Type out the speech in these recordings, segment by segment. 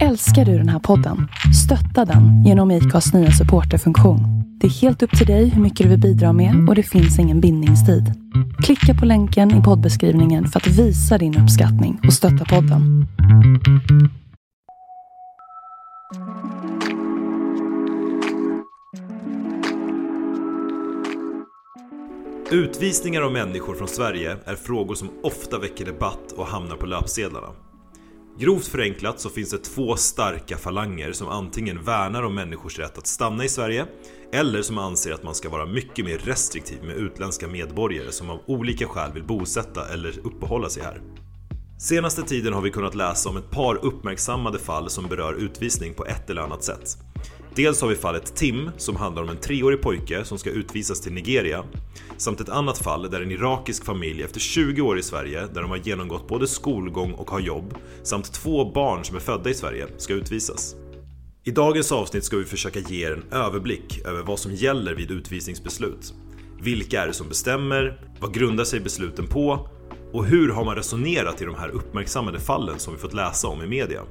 Älskar du den här podden? Stötta den genom IKAs nya supporterfunktion. Det är helt upp till dig hur mycket du vill bidra med och det finns ingen bindningstid. Klicka på länken i poddbeskrivningen för att visa din uppskattning och stötta podden. Utvisningar av människor från Sverige är frågor som ofta väcker debatt och hamnar på löpsedlarna. Grovt förenklat så finns det två starka falanger som antingen värnar om människors rätt att stanna i Sverige eller som anser att man ska vara mycket mer restriktiv med utländska medborgare som av olika skäl vill bosätta eller uppehålla sig här. Senaste tiden har vi kunnat läsa om ett par uppmärksammade fall som berör utvisning på ett eller annat sätt. Dels har vi fallet Tim som handlar om en treårig pojke som ska utvisas till Nigeria samt ett annat fall där en irakisk familj efter 20 år i Sverige där de har genomgått både skolgång och har jobb samt två barn som är födda i Sverige ska utvisas. I dagens avsnitt ska vi försöka ge er en överblick över vad som gäller vid utvisningsbeslut. Vilka är det som bestämmer? Vad grundar sig besluten på? Och hur har man resonerat i de här uppmärksammade fallen som vi fått läsa om i media?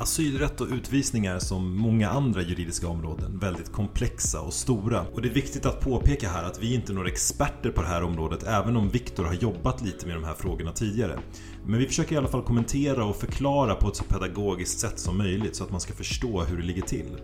Asylrätt och utvisningar är som många andra juridiska områden väldigt komplexa och stora. Och det är viktigt att påpeka här att vi inte är några experter på det här området även om Viktor har jobbat lite med de här frågorna tidigare. Men vi försöker i alla fall kommentera och förklara på ett så pedagogiskt sätt som möjligt så att man ska förstå hur det ligger till.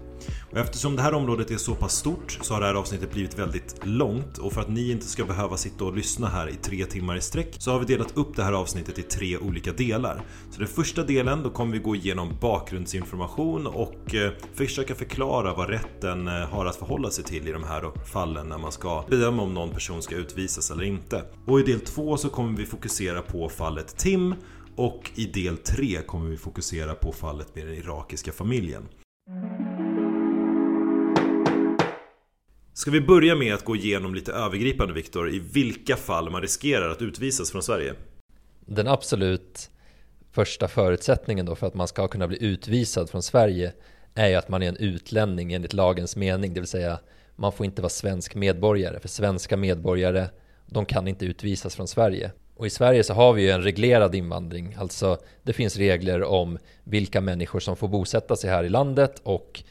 Och eftersom det här området är så pass stort så har det här avsnittet blivit väldigt långt och för att ni inte ska behöva sitta och lyssna här i tre timmar i sträck så har vi delat upp det här avsnittet i tre olika delar. Så den första delen då kommer vi gå igenom bakgrundsinformation och eh, försöka förklara vad rätten eh, har att förhålla sig till i de här fallen när man ska bedöma om någon person ska utvisas eller inte. Och i del två så kommer vi fokusera på fallet Tim och i del 3 kommer vi fokusera på fallet med den irakiska familjen. Ska vi börja med att gå igenom lite övergripande Viktor, i vilka fall man riskerar att utvisas från Sverige? Den absolut första förutsättningen då för att man ska kunna bli utvisad från Sverige är ju att man är en utlänning enligt lagens mening, det vill säga man får inte vara svensk medborgare, för svenska medborgare de kan inte utvisas från Sverige. Och i Sverige så har vi ju en reglerad invandring, alltså det finns regler om vilka människor som får bosätta sig här i landet och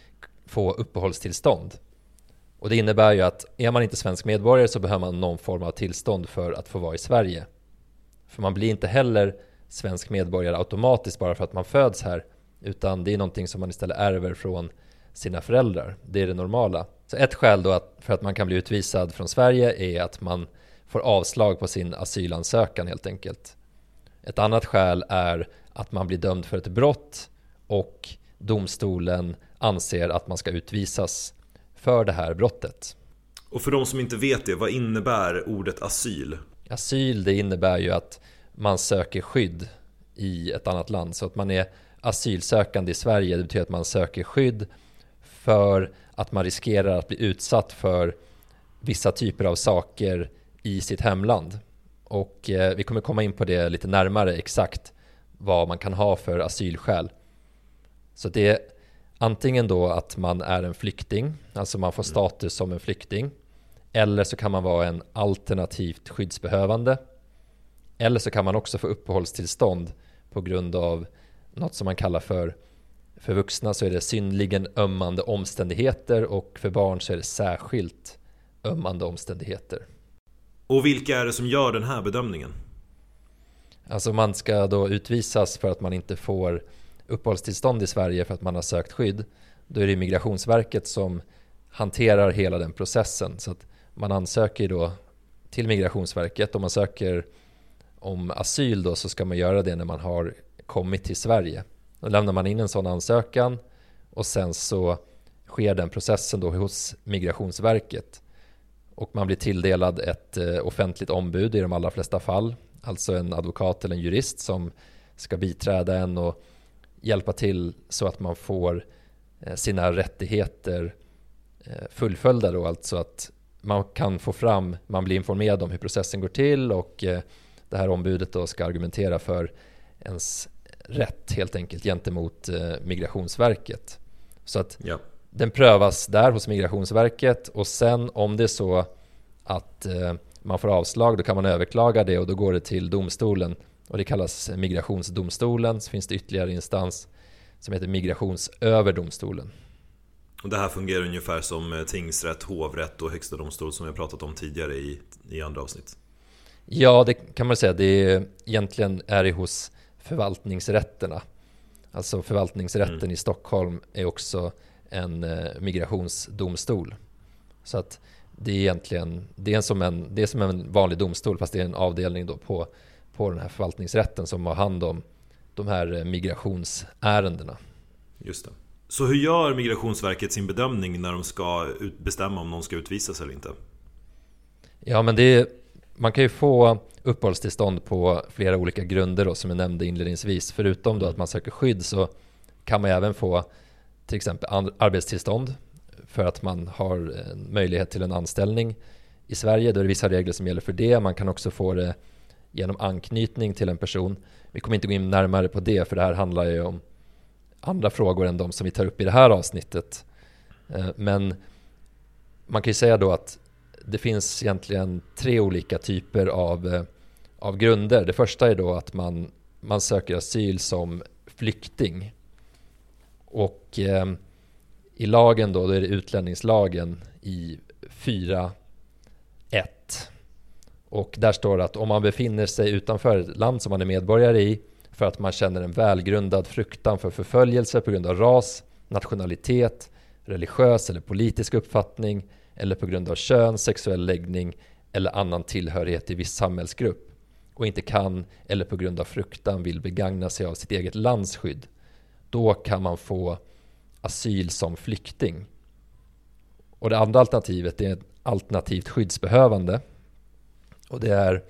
få uppehållstillstånd. Och det innebär ju att är man inte svensk medborgare så behöver man någon form av tillstånd för att få vara i Sverige. För man blir inte heller svensk medborgare automatiskt bara för att man föds här, utan det är någonting som man istället ärver från sina föräldrar. Det är det normala. Så ett skäl då att, för att man kan bli utvisad från Sverige är att man får avslag på sin asylansökan helt enkelt. Ett annat skäl är att man blir dömd för ett brott och domstolen anser att man ska utvisas för det här brottet. Och för de som inte vet det, vad innebär ordet asyl? Asyl det innebär ju att man söker skydd i ett annat land. Så att man är asylsökande i Sverige, det betyder att man söker skydd för att man riskerar att bli utsatt för vissa typer av saker i sitt hemland. Och eh, vi kommer komma in på det lite närmare exakt vad man kan ha för asylskäl. Så det är antingen då att man är en flykting, alltså man får status som en flykting. Eller så kan man vara en alternativt skyddsbehövande. Eller så kan man också få uppehållstillstånd på grund av något som man kallar för för vuxna så är det synligen ömmande omständigheter och för barn så är det särskilt ömmande omständigheter. Och vilka är det som gör den här bedömningen? Alltså man ska då utvisas för att man inte får uppehållstillstånd i Sverige för att man har sökt skydd. Då är det Migrationsverket som hanterar hela den processen. Så att man ansöker då till Migrationsverket. Om man söker om asyl då så ska man göra det när man har kommit till Sverige. Då lämnar man in en sån ansökan och sen så sker den processen då hos Migrationsverket och man blir tilldelad ett eh, offentligt ombud i de allra flesta fall. Alltså en advokat eller en jurist som ska biträda en och hjälpa till så att man får eh, sina rättigheter eh, fullföljda då, alltså att man kan få fram, man blir informerad om hur processen går till och det här ombudet då ska argumentera för ens rätt helt enkelt gentemot Migrationsverket. Så att ja den prövas där hos Migrationsverket och sen om det är så att eh, man får avslag då kan man överklaga det och då går det till domstolen och det kallas migrationsdomstolen. Så finns det ytterligare instans som heter Migrationsöverdomstolen. Och det här fungerar ungefär som eh, tingsrätt, hovrätt och högsta domstol som vi har pratat om tidigare i, i andra avsnitt. Ja, det kan man säga. Det är, egentligen är det hos förvaltningsrätterna. Alltså förvaltningsrätten mm. i Stockholm är också en eh, migrationsdomstol. Så att det är egentligen det är som, en, det är som en vanlig domstol fast det är en avdelning då på, på den här förvaltningsrätten som har hand om de här eh, migrationsärendena. Just det. Så hur gör Migrationsverket sin bedömning när de ska bestämma om någon ska utvisas eller inte? Ja, men det är, man kan ju få uppehållstillstånd på flera olika grunder då, som jag nämnde inledningsvis. Förutom då att man söker skydd så kan man även få till exempel arbetstillstånd för att man har möjlighet till en anställning i Sverige. Då är det vissa regler som gäller för det. Man kan också få det genom anknytning till en person. Vi kommer inte gå in närmare på det för det här handlar ju om andra frågor än de som vi tar upp i det här avsnittet. Eh, men man kan ju säga då att det finns egentligen tre olika typer av, eh, av grunder. Det första är då att man, man söker asyl som flykting. Och eh, i lagen då, då är det utlänningslagen i 4.1. Och där står det att om man befinner sig utanför ett land som man är medborgare i för att man känner en välgrundad fruktan för förföljelse på grund av ras, nationalitet, religiös eller politisk uppfattning eller på grund av kön, sexuell läggning eller annan tillhörighet i viss samhällsgrupp och inte kan eller på grund av fruktan vill begagna sig av sitt eget lands skydd. Då kan man få asyl som flykting. Och det andra alternativet är alternativt skyddsbehövande. Och det är,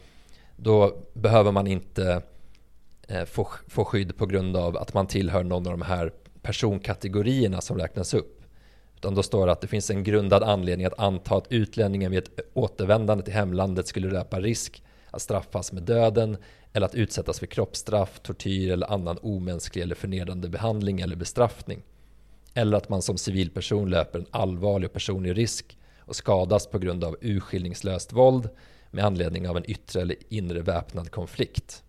då behöver man inte eh, få, få skydd på grund av att man tillhör någon av de här personkategorierna som räknas upp. Utan då står det att det finns en grundad anledning att anta att utlänningen vid ett återvändande till hemlandet skulle löpa risk att straffas med döden eller att utsättas för kroppsstraff, tortyr eller annan omänsklig eller förnedrande behandling eller bestraffning. Eller att man som civilperson löper en allvarlig och personlig risk och skadas på grund av urskillningslöst våld med anledning av en yttre eller inre väpnad konflikt.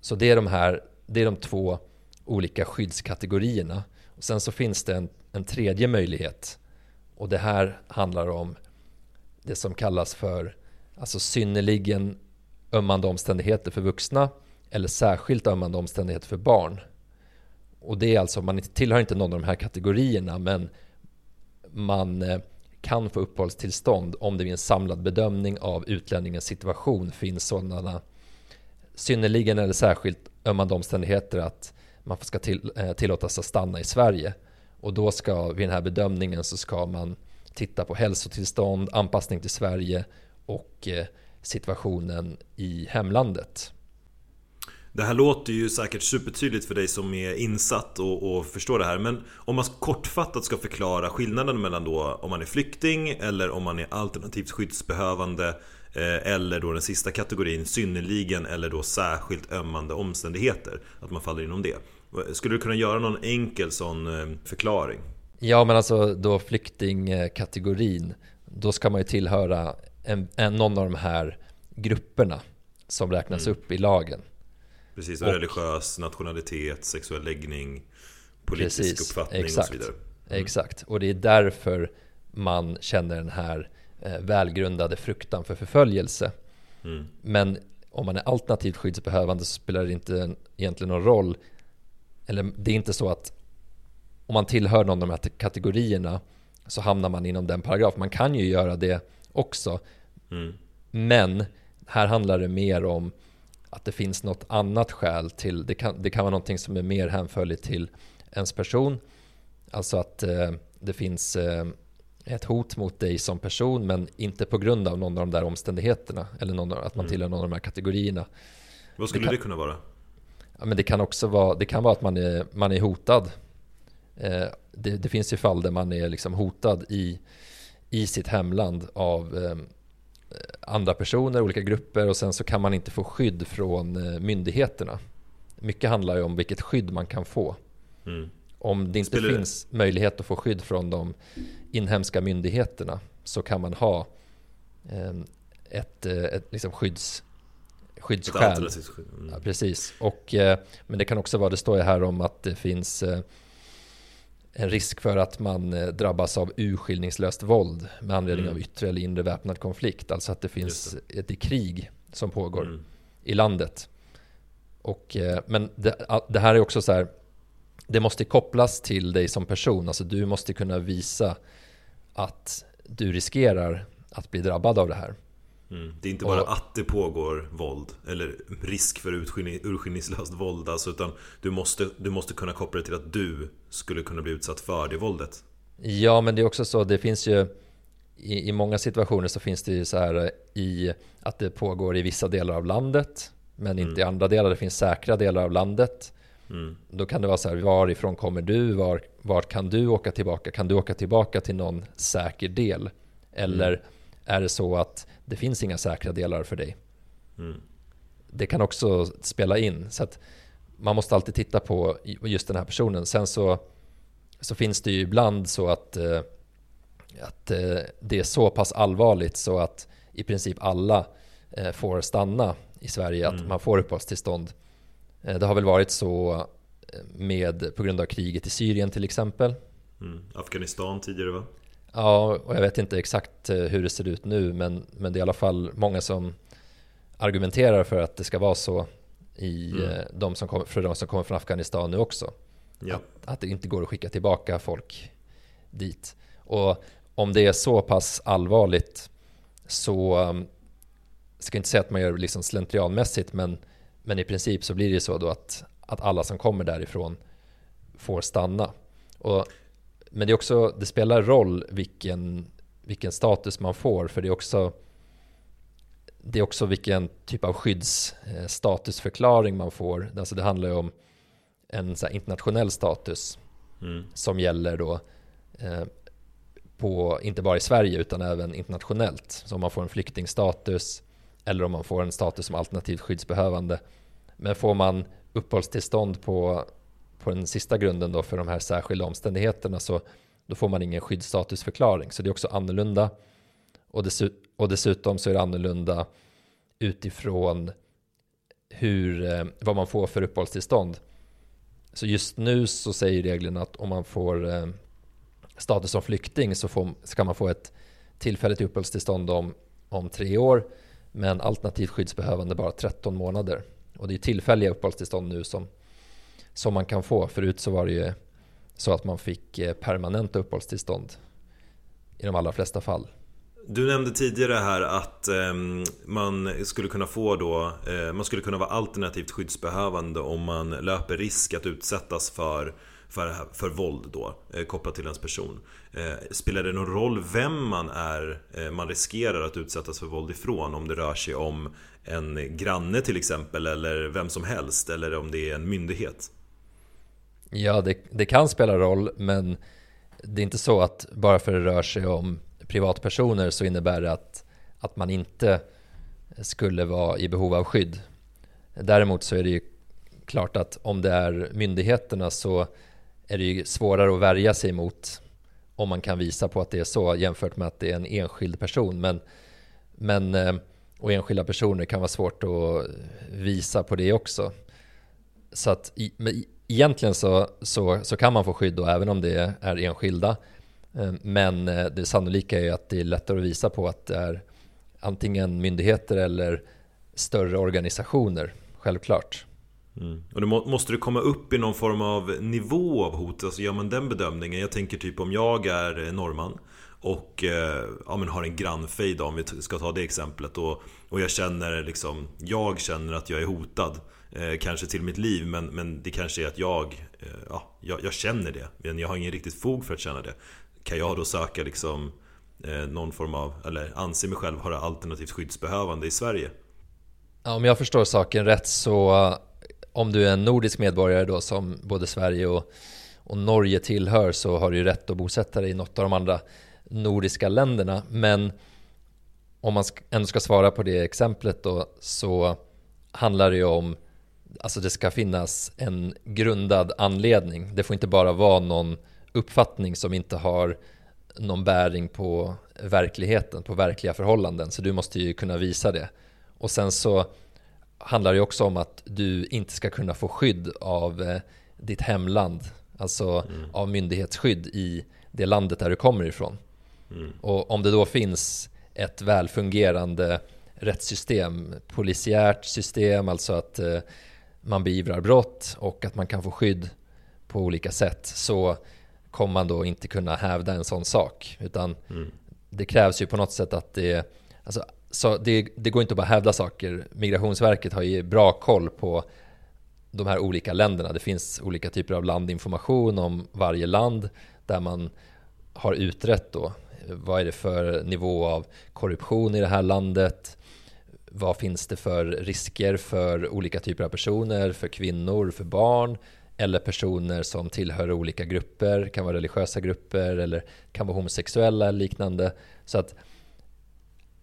Så det är de här, det är de två olika skyddskategorierna. Och sen så finns det en, en tredje möjlighet och det här handlar om det som kallas för alltså synnerligen ömmande omständigheter för vuxna eller särskilt ömmande omständigheter för barn. Och det är alltså, man tillhör inte någon av de här kategorierna men man eh, kan få uppehållstillstånd om det vid en samlad bedömning av utlänningens situation finns sådana synnerligen eller särskilt ömmande omständigheter att man ska till, eh, tillåtas att stanna i Sverige. Och då ska vid den här bedömningen så ska man titta på hälsotillstånd, anpassning till Sverige och eh, situationen i hemlandet. Det här låter ju säkert supertydligt för dig som är insatt och, och, förstår det här Men om man kortfattat ska förklara skillnaden mellan då om man är flykting eller om man är alternativt skyddsbehövande eh, Eller då den sista kategorin synnerligen eller då särskilt ömmande omständigheter Att man faller inom det Skulle du kunna göra någon enkel sån eh, förklaring? Ja men alltså då flyktingkategorin Då ska man ju tillhöra en, en, någon av de här grupperna som räknas mm. upp i lagen Precis, och, och religiös nationalitet, sexuell läggning, politisk precis, uppfattning exakt, och så vidare. Mm. Exakt, och det är därför man känner den här eh, välgrundade fruktan för förföljelse. Mm. Men om man är alternativt skyddsbehövande så spelar det inte egentligen någon roll. Eller det är inte så att om man tillhör någon av de här kategorierna så hamnar man inom den paragrafen. Man kan ju göra det också. Mm. Men här handlar det mer om att det finns något annat skäl till, det kan, det kan vara någonting som är mer hänförligt till ens person. Alltså att eh, det finns eh, ett hot mot dig som person men inte på grund av någon av de där omständigheterna eller någon, att man mm. tillhör någon av de här kategorierna. Vad skulle det, kan, det kunna vara? Ja, men det kan också vara, det kan vara att man är, man är hotad. Eh, det, det, finns ju fall där man är liksom hotad i, i sitt hemland av eh, andra personer, olika grupper och sen så kan man inte få skydd från eh, myndigheterna. Mycket handlar ju om vilket skydd man kan få. Mm. Om det inte Spelar finns det? möjlighet att få skydd från de inhemska myndigheterna så kan man ha ehm, ett, eh, ett liksom skydds, skyddsskäl. Mm. Ja, precis. Och, eh, men det kan också vara, det står ju här om att det finns eh, en risk för att man eh, drabbas av urskillningslöst våld med anledning Mm. av yttre eller inre väpnad konflikt. Alltså att det finns ett krig som pågår Mm. i landet. Och, eh, men det, det här är också så här, det måste kopplas till dig som person. Alltså du måste kunna visa att du riskerar att bli drabbad av det här. Mm. Det är inte bara Och- att det pågår våld eller risk för urskillning- urskillningslöst våld alltså, utan du måste, du måste kunna koppla det till att du skulle kunna bli utsatt för det våldet. Ja, men det är också så, det finns ju i, i många situationer så finns det ju så här eh, i att det pågår i vissa delar av landet men inte i andra delar. Det finns säkra delar av landet. Mm. Då kan det vara så här, varifrån kommer du? Var, vart kan du åka tillbaka? Kan du åka tillbaka till någon säker del? Eller är det så att det finns inga säkra delar för dig? Mm. Det kan också spela in. Så att man måste alltid titta på just den här personen. Sen så, så finns det ju ibland så att, eh, att eh, det är så pass allvarligt så att i princip alla eh, får stanna i Sverige, att man får uppehållstillstånd. Eh, Det har väl varit så med, på grund av kriget i Syrien till exempel. Mm. Afghanistan tidigare va? Ja, och jag vet inte exakt eh, hur det ser ut nu, men, men det är i alla fall många som argumenterar för att det ska vara så i, Mm. eh, de som kommer, för de som kommer från Afghanistan nu också. Ja. Att, att det inte går att skicka tillbaka folk dit. Och om det är så pass allvarligt så ska jag inte säga att man gör det liksom slentrianmässigt, men, men i princip så blir det så då att, att alla som kommer därifrån får stanna. Och, men det är också, det spelar roll vilken, vilken status man får, för det är också det är också vilken typ av skyddsstatusförklaring man får. Alltså det handlar ju om en så internationell status Mm. som gäller då eh, på, inte bara i Sverige utan även internationellt. Så om man får en flyktingstatus eller om man får en status som alternativt skyddsbehövande. Men får man uppehållstillstånd på, på den sista grunden då för de här särskilda omständigheterna så då får man ingen skyddsstatusförklaring. Så det är också annorlunda. Och, dessu- och dessutom så är det annorlunda utifrån hur, eh, vad man får för uppehållstillstånd. Så just nu så säger reglerna att om man får eh, status som flykting så får, ska man få ett tillfälligt uppehållstillstånd om, om tre år men alternativt skyddsbehövande bara 13 månader. Och det är tillfälliga uppehållstillstånd nu som, som man kan få. Förut så var det ju så att man fick eh, permanenta uppehållstillstånd i de allra flesta fall. Du nämnde tidigare här att ehm, man skulle kunna få då eh, Man skulle kunna vara alternativt skyddsbehövande om man löper risk att utsättas för för, för våld då, eh, kopplat till ens person. Eh, spelar det någon roll vem man är eh, man riskerar att utsättas för våld ifrån? Om det rör sig om en granne till exempel eller vem som helst eller om det är en myndighet? Ja, det, det kan spela roll, men det är inte så att bara för att det rör sig om privatpersoner så innebär det att, att man inte skulle vara i behov av skydd. Däremot så är det ju klart att om det är myndigheterna så är det ju svårare att värja sig mot om man kan visa på att det är så jämfört med att det är en enskild person. Men, men, eh, och enskilda personer kan vara svårt att visa på det också. Så att i- egentligen så, så, så kan man få skydd då även om det är enskilda. Eh, men eh, det sannolika är ju att det är lättare att visa på att det är antingen myndigheter eller större organisationer, självklart. Mm. Och då måste det komma upp i någon form av nivå av hot? Alltså gör man den bedömningen? Jag tänker typ om jag är eh, norrman och ja, men har en grannfejd om vi ska ta det exemplet och, och jag känner liksom Jag känner att jag är hotad eh, Kanske till mitt liv men, men det kanske är att jag, eh, ja, jag Jag känner det men jag har ingen riktigt fog för att känna det Kan jag då söka liksom eh, någon form av, eller anse mig själv vara alternativt skyddsbehövande i Sverige? Ja, om jag förstår saken rätt så eh, om du är en nordisk medborgare då som både Sverige och, och Norge tillhör så har du ju rätt att bosätta dig i något av de andra nordiska länderna. Men om man ändå ska svara på det exemplet då så handlar det ju om Alltså det ska finnas en grundad anledning. Det får inte bara vara någon uppfattning som inte har någon bäring på verkligheten, på verkliga förhållanden. Så du måste ju kunna visa det. Och sen så handlar det också om att du inte ska kunna få skydd av eh, ditt hemland, alltså mm. av myndighetsskydd i det landet där du kommer ifrån. Mm. Och om det då finns ett välfungerande rättssystem, polisiärt system, alltså att eh, man beivrar brott och att man kan få skydd på olika sätt så kommer man då inte kunna hävda en sån sak. Utan mm. det krävs ju på något sätt att det, alltså, så det, det går inte att bara hävda saker. Migrationsverket har ju bra koll på de här olika länderna. Det finns olika typer av landinformation om varje land där man har utrett då vad är det för nivå av korruption i det här landet? Vad finns det för risker för olika typer av personer, för kvinnor, för barn eller personer som tillhör olika grupper, kan vara religiösa grupper eller kan vara homosexuella eller liknande. Så att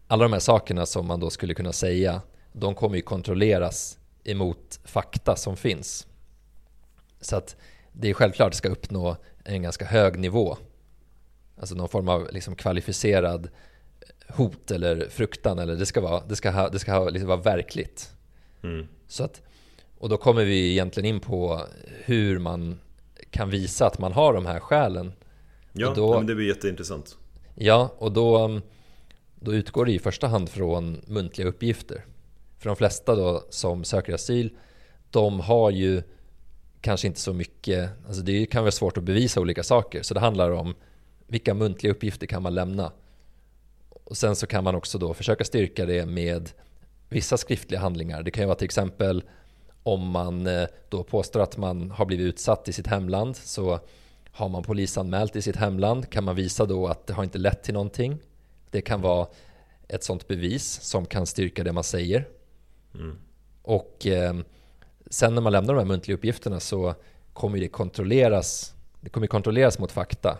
alla de här sakerna som man då skulle kunna säga, de kommer ju kontrolleras emot fakta som finns. Så att det är självklart att ska uppnå en ganska hög nivå. Alltså någon form av liksom kvalificerad hot eller fruktan. Eller det ska vara, det ska ha, det ska ha, liksom vara verkligt. Mm. Så att, och då kommer vi egentligen in på hur man kan visa att man har de här skälen. Ja, då, men det blir jätteintressant. Ja, och då, då utgår det i första hand från muntliga uppgifter. För de flesta då som söker asyl, de har ju kanske inte så mycket, alltså det kan vara svårt att bevisa olika saker. Så det handlar om vilka muntliga uppgifter kan man lämna? Och sen så kan man också då försöka styrka det med vissa skriftliga handlingar. Det kan ju vara till exempel om man eh, då påstår att man har blivit utsatt i sitt hemland så har man polisanmält i sitt hemland kan man visa då att det har inte lett till någonting. Det kan vara ett sånt bevis som kan styrka det man säger. Mm. Och eh, sen när man lämnar de här muntliga uppgifterna så kommer det kontrolleras det kommer kontrolleras mot fakta.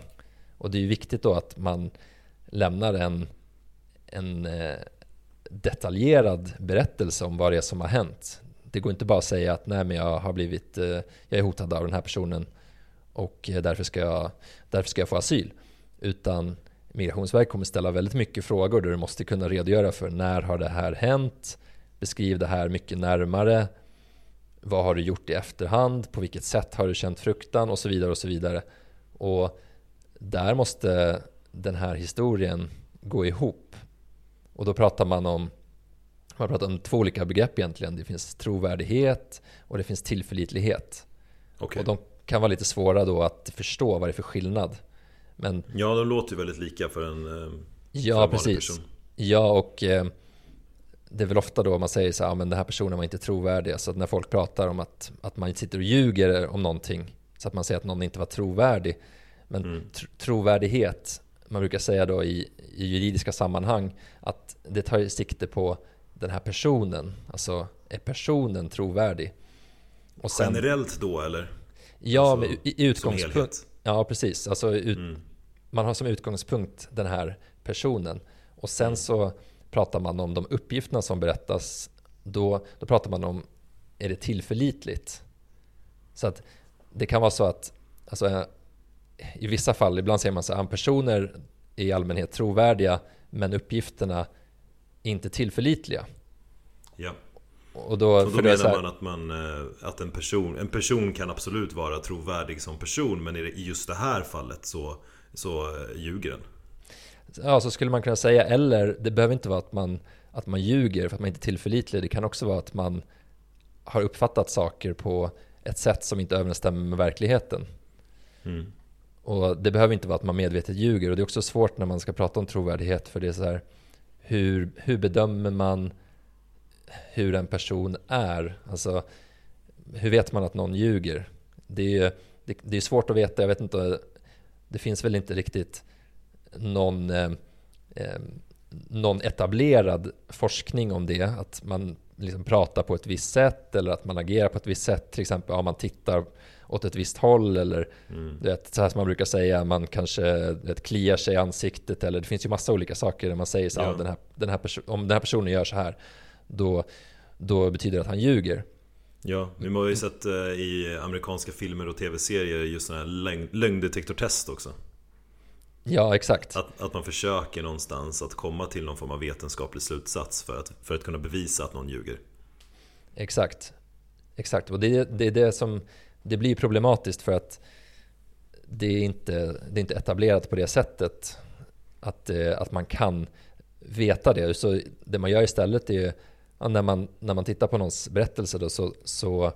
Och det är ju viktigt då att man lämnar en, en eh, detaljerad berättelse om vad det är som har hänt. Det går inte bara att säga att nej men jag har blivit, eh, jag är hotad av den här personen och eh, därför ska jag, därför ska jag få asyl. Utan Migrationsverket kommer ställa väldigt mycket frågor där du måste kunna redogöra för när har det här hänt? Beskriv det här mycket närmare. Vad har du gjort i efterhand? På vilket sätt har du känt fruktan? Och så vidare och så vidare. Och där måste den här historien gå ihop. Och då pratar man om man pratar om två olika begrepp egentligen. Det finns trovärdighet och det finns tillförlitlighet. Okay. Och de kan vara lite svåra då att förstå vad det är för skillnad. Men, ja, de låter ju väldigt lika för en, eh, för ja, en precis. person. Ja, och eh, det är väl ofta då man säger så här, men den här personen var inte trovärdig. Så att när folk pratar om att, att man sitter och ljuger om någonting, så att man säger att någon inte var trovärdig, men mm. tr trovärdighet, man brukar säga då i, i, juridiska sammanhang att det tar sikte på den här personen. Alltså, är personen trovärdig? Och sen, Generellt då eller? Ja, alltså, med, i, utgångspunkt. Ja, precis. Alltså, ut, mm. Man har som utgångspunkt den här personen. Och sen mm. så pratar man om de uppgifterna som berättas. Då, då pratar man om, är det tillförlitligt? Så att det kan vara så att alltså, i vissa fall, ibland säger man så här, personer är i allmänhet trovärdiga men uppgifterna inte tillförlitliga. Ja. Och då, och då menar här, man att, man eh, att en, person, en person kan absolut vara trovärdig som person men i just det här fallet så, så eh, ljuger den. Ja, så skulle man kunna säga. Eller det behöver inte vara att man, att man ljuger för att man inte är tillförlitlig. Det kan också vara att man har uppfattat saker på ett sätt som inte överensstämmer med verkligheten. Mm. Och det behöver inte vara att man medvetet ljuger och det är också svårt när man ska prata om trovärdighet för det är så här hur, hur bedömer man hur en person är? Alltså hur vet man att någon ljuger? Det är, det, det är svårt att veta, jag vet inte, det finns väl inte riktigt någon, eh, eh någon etablerad forskning om det, att man liksom pratar på ett visst sätt eller att man agerar på ett visst sätt. Till exempel om man tittar åt ett visst håll eller mm. vet, så här som man brukar säga, man kanske vet, kliar sig i ansiktet eller det finns ju massa olika saker där man säger så ja. den här, den här om den här personen gör så här då, då betyder det att han ljuger. Ja, vi har ju sett eh, i amerikanska filmer och tv-serier just sådana här lögndetektortest också. Ja, exakt. Att, att man försöker någonstans att komma till någon form av vetenskaplig slutsats för att, för att kunna bevisa att någon ljuger. Exakt. Exakt, och det, det är det som det blir problematiskt för att det är inte, det är inte etablerat på det sättet att, eh, att man kan veta det. Så det man gör istället är när man, när man tittar på någons berättelse då, så, så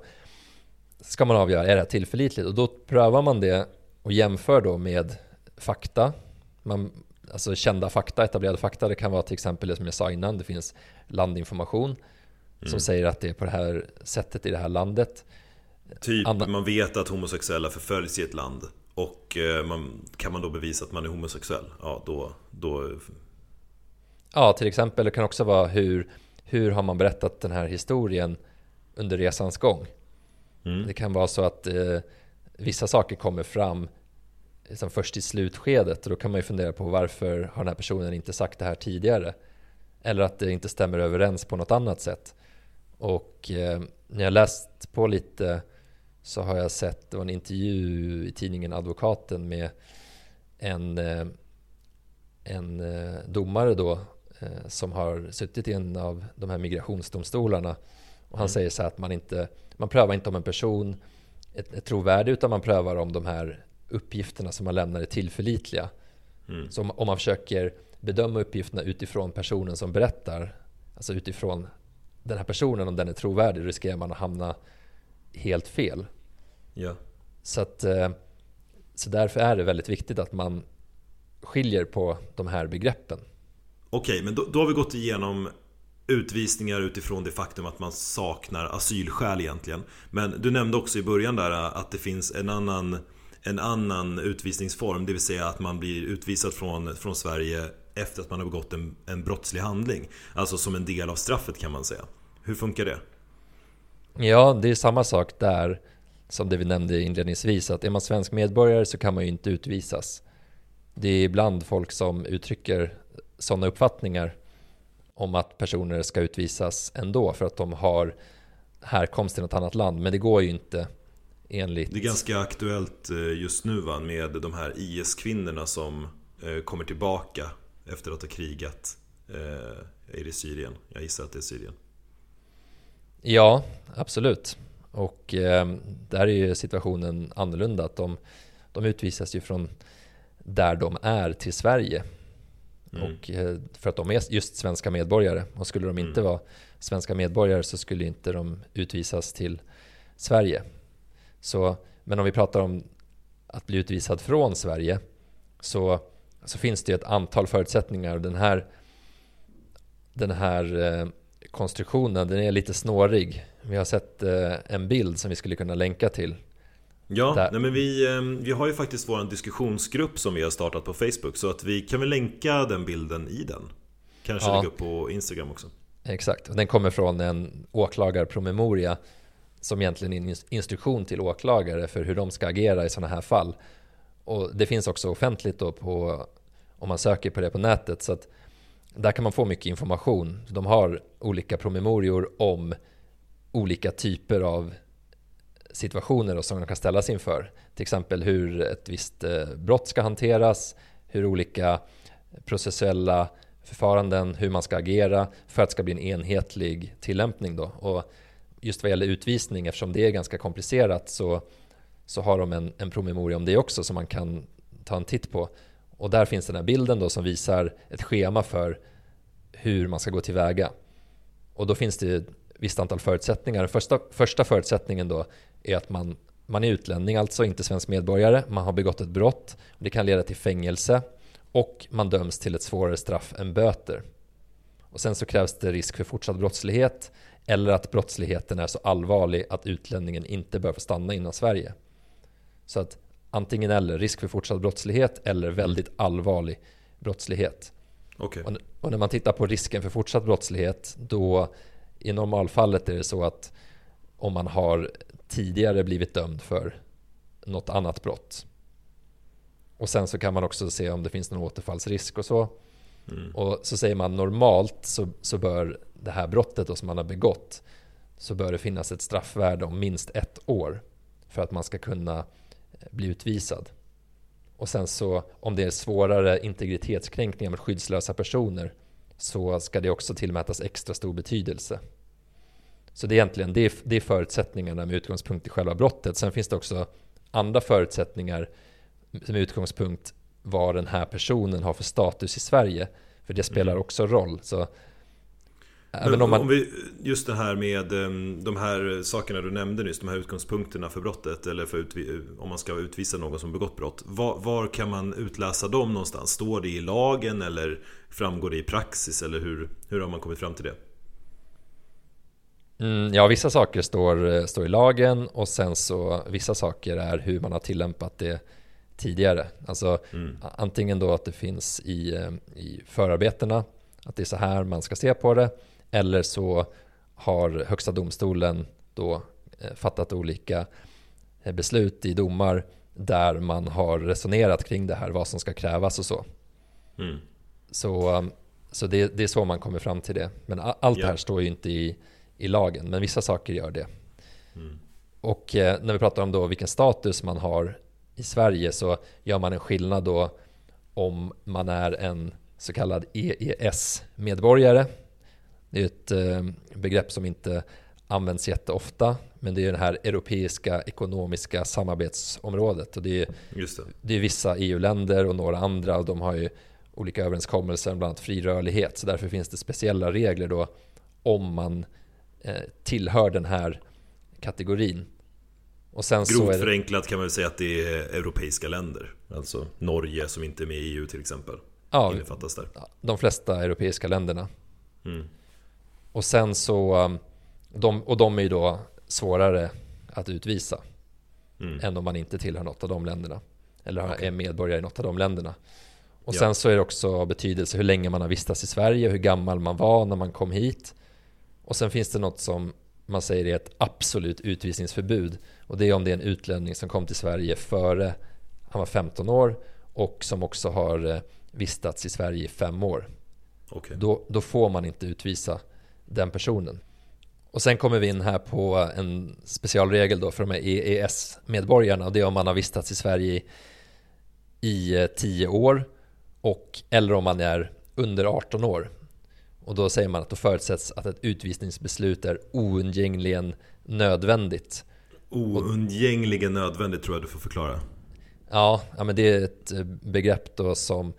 ska man avgöra, är det här tillförlitligt? Och då prövar man det och jämför då med fakta. Man, alltså kända fakta, etablerade fakta. Det kan vara till exempel det som jag sa innan, det finns landinformation mm. som säger att det är på det här sättet i det här landet. Typ, Anna... man vet att homosexuella förföljs i ett land och eh, man, kan man då bevisa att man är homosexuell? Ja, då, då... Ja, till exempel. Det kan också vara hur, hur har man berättat den här historien under resans gång? Mm. Det kan vara så att eh, vissa saker kommer fram liksom först i slutskedet och då kan man ju fundera på varför har den här personen inte sagt det här tidigare? Eller att det inte stämmer överens på något annat sätt. Och eh, när jag läst på lite så har jag sett, det var en intervju i tidningen Advokaten med en, eh, en eh, domare då eh, som har suttit i en av de här migrationsdomstolarna. Och han mm. säger så här att man inte, man prövar inte om en person är trovärdig utan man prövar om de här uppgifterna som man lämnar är tillförlitliga. Mm. Så om, om man försöker bedöma uppgifterna utifrån personen som berättar, alltså utifrån den här personen, om den är trovärdig, riskerar man att hamna helt fel. Ja. Så, att, eh, så därför är det väldigt viktigt att man skiljer på de här begreppen. Okej, men då, då har vi gått igenom utvisningar utifrån det faktum att man saknar asylskäl egentligen. Men du nämnde också i början där att det finns en annan, en annan utvisningsform, det vill säga att man blir utvisad från, från Sverige efter att man har begått en, en brottslig handling. Alltså som en del av straffet kan man säga. Hur funkar det? Ja, det är samma sak där som det vi nämnde inledningsvis, att är man svensk medborgare så kan man ju inte utvisas. Det är ibland folk som uttrycker sådana uppfattningar om att personer ska utvisas ändå för att de har härkomst i något annat land, men det går ju inte enligt... Det är ganska aktuellt eh, just nu va, med de här IS-kvinnorna som eh, kommer tillbaka efter att ha krigat. Eh, är det Syrien? Jag gissar att det är Syrien. Ja, absolut. Och eh, där är ju situationen annorlunda. Att de, de utvisas ju från där de är till Sverige. Mm. Och, eh, för att de är just svenska medborgare. Och skulle de inte mm. vara svenska medborgare så skulle inte de utvisas till Sverige. Så, men om vi pratar om att bli utvisad från Sverige så, så finns det ett antal förutsättningar. Den här, den här eh, konstruktionen den är lite snårig. Vi har sett eh, en bild som vi skulle kunna länka till. Ja, nej men vi, eh, vi har ju faktiskt vår diskussionsgrupp som vi har startat på Facebook så att vi kan väl länka den bilden i den. Kanske ja. lägga upp på Instagram också. Exakt, och den kommer från en åklagarpromemoria som egentligen är en instruktion till åklagare för hur de ska agera i sådana här fall. Och det finns också offentligt då på, om man söker på det på nätet. Så att där kan man få mycket information. De har olika promemorior om olika typer av situationer som de kan ställas inför. Till exempel hur ett visst eh, brott ska hanteras, hur olika processuella förfaranden, hur man ska agera för att det ska bli en enhetlig tillämpning. Då. Och just vad gäller utvisning, eftersom det är ganska komplicerat, så, så har de en, en promemoria om det också som man kan ta en titt på. Och där finns den här bilden då som visar ett schema för hur man ska gå tillväga. Och då finns det ett visst antal förutsättningar. Första, första förutsättningen då är att man, man är utlänning, alltså inte svensk medborgare. Man har begått ett brott. Det kan leda till fängelse och man döms till ett svårare straff än böter. Och sen så krävs det risk för fortsatt brottslighet eller att brottsligheten är så allvarlig att utlänningen inte bör få stanna inom Sverige. Så att antingen eller, risk för fortsatt brottslighet eller väldigt allvarlig brottslighet. Okay. Och, och, när man tittar på risken för fortsatt brottslighet då i normalfallet är det så att om man har tidigare blivit dömd för något annat brott och sen så kan man också se om det finns någon återfallsrisk och så. Mm. Och så säger man normalt så, så bör det här brottet då som man har begått så bör det finnas ett straffvärde om minst ett år för att man ska kunna bli utvisad. Och sen så om det är svårare integritetskränkningar med skyddslösa personer så ska det också tillmätas extra stor betydelse. Så det är egentligen det är, det är förutsättningarna med utgångspunkt i själva brottet. Sen finns det också andra förutsättningar med utgångspunkt vad den här personen har för status i Sverige. För det spelar mm. också roll. Så Även om, man... om vi, just det här med ehm, de här sakerna du nämnde nyss, de här utgångspunkterna för brottet eller för utvi, om man ska utvisa någon som begått brott. Var, var, kan man utläsa dem någonstans? Står det i lagen eller framgår det i praxis eller hur, hur har man kommit fram till det? Mm, ja, vissa saker står, står i lagen och sen så vissa saker är hur man har tillämpat det tidigare. Alltså mm. antingen då att det finns i, eh, i förarbetena, att det är så här man ska se på det. Eller så har Högsta domstolen då eh, fattat olika eh, beslut i domar där man har resonerat kring det här, vad som ska krävas och så. Mm. Så, um, så det, det, är så man kommer fram till det. Men allt det här står ju inte i, i lagen, men vissa saker gör det. Mm. Och eh, när vi pratar om då vilken status man har i Sverige så gör man en skillnad då om man är en så kallad EES-medborgare det är ett eh, begrepp som inte används jätteofta, men det är det här europeiska ekonomiska samarbetsområdet. Och det, är, det. det är vissa EU-länder och några andra och de har ju olika överenskommelser om bland annat fri rörlighet. Så därför finns det speciella regler då om man eh, tillhör den här kategorin. Och sen Grovt så är det... förenklat kan man väl säga att det är europeiska länder. Alltså Norge som inte är med i EU till exempel. Ja, där. de flesta europeiska länderna. Mm. Och sen så, um, de, och de är ju då svårare att utvisa mm. än om man inte tillhör något av de länderna. Eller okay. är medborgare i något av de länderna. Och ja. sen så är det också betydelse hur länge man har vistats i Sverige, hur gammal man var när man kom hit. Och sen finns det något som man säger är ett absolut utvisningsförbud. Och det är om det är en utlänning som kom till Sverige före han var 15 år och som också har eh, vistats i Sverige i fem år. Okay. Då, då får man inte utvisa den personen. Och sen kommer vi in här på en specialregel då för de här EES-medborgarna och det är om man har vistats i Sverige i, i 10 år och eller om man är under 18 år. Och då säger man att då förutsätts att ett utvisningsbeslut är oundgängligen nödvändigt. Oundgängligen nödvändigt tror jag du får förklara. Ja, ja men det är ett begrepp då som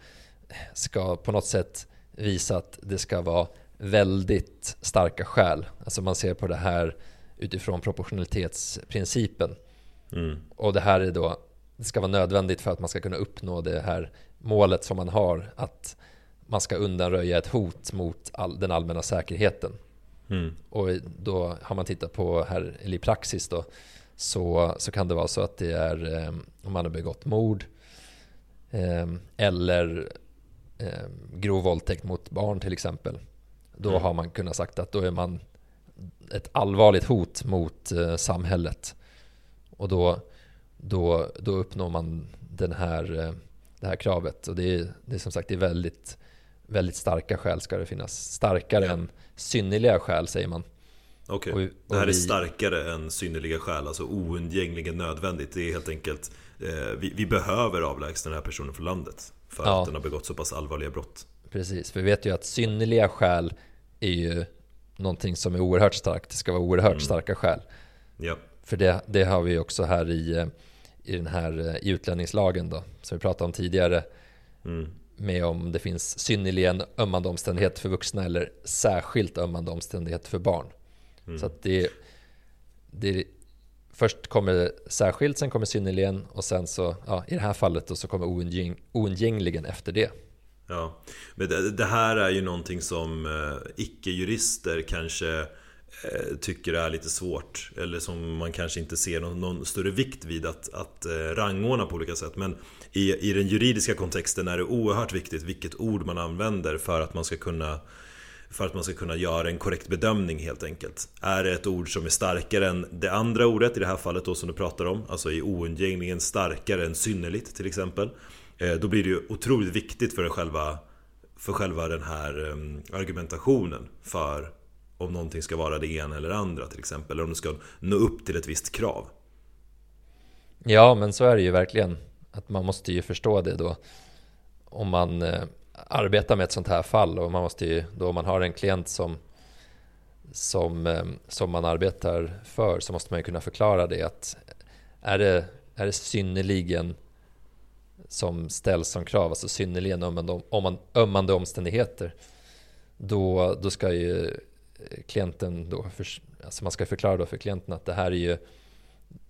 ska på något sätt visa att det ska vara väldigt starka skäl. Alltså man ser på det här utifrån proportionalitetsprincipen. Mm. Och det här är då, det ska vara nödvändigt för att man ska kunna uppnå det här målet som man har, att man ska undanröja ett hot mot all, den allmänna säkerheten. Mm. Och då har man tittat på här, i praxis då, så, så kan det vara så att det är eh, om man har begått mord eh, eller eh, grov våldtäkt mot barn till exempel. Då mm. har man kunnat sagt att då är man ett allvarligt hot mot eh, samhället. Och då, då, då uppnår man den här, eh, det här kravet. Och det är, det är som sagt det är väldigt, väldigt starka skäl ska det finnas. Starkare ja. än synnerliga skäl säger man. Okej, okay. det här vi... är starkare än synnerliga skäl, alltså oundgängligen nödvändigt. Det är helt enkelt, eh, vi, vi, behöver avlägsna den här personen från landet. För ja. att den har begått så pass allvarliga brott. Precis, för vi vet ju att synnerliga skäl är ju någonting som är oerhört starkt. Det ska vara oerhört mm. starka skäl. Ja. För det, det har vi också här i, i den här i utlänningslagen då, som vi pratade om tidigare. Mm. Med om det finns synnerligen ömmande omständigheter för vuxna eller särskilt ömmande omständigheter för barn. Mm. Så att det, det Först kommer särskilt, sen kommer synnerligen och sen så, ja, i det här fallet då, så kommer oundgäng, oundgängligen efter det. Ja, men det, det här är ju någonting som eh, icke-jurister kanske eh, tycker är lite svårt Eller som man kanske inte ser någon, någon större vikt vid att, att eh, rangordna på olika sätt Men i, i den juridiska kontexten är det oerhört viktigt vilket ord man använder för att man ska kunna för att man ska kunna göra en korrekt bedömning helt enkelt. Är det ett ord som är starkare än det andra ordet, i det här fallet då som du pratar om, alltså är oundgängligen starkare än synnerligt till exempel Eh, då blir det ju otroligt viktigt för själva, för själva den här ehm, argumentationen för om någonting ska vara det ena eller andra till exempel. Eller om det ska nå upp till ett visst krav. Ja, men så är det ju verkligen. Att man måste ju förstå det då. Om man eh, arbetar med ett sånt här fall och man måste ju då om man har en klient som som, ehm, som man arbetar för så måste man ju kunna förklara det att är det, är det synnerligen som ställs som krav, alltså synnerligen ömmande, ömmande omständigheter då, då ska ju klienten då, för, alltså man ska förklara då för klienten att det här är ju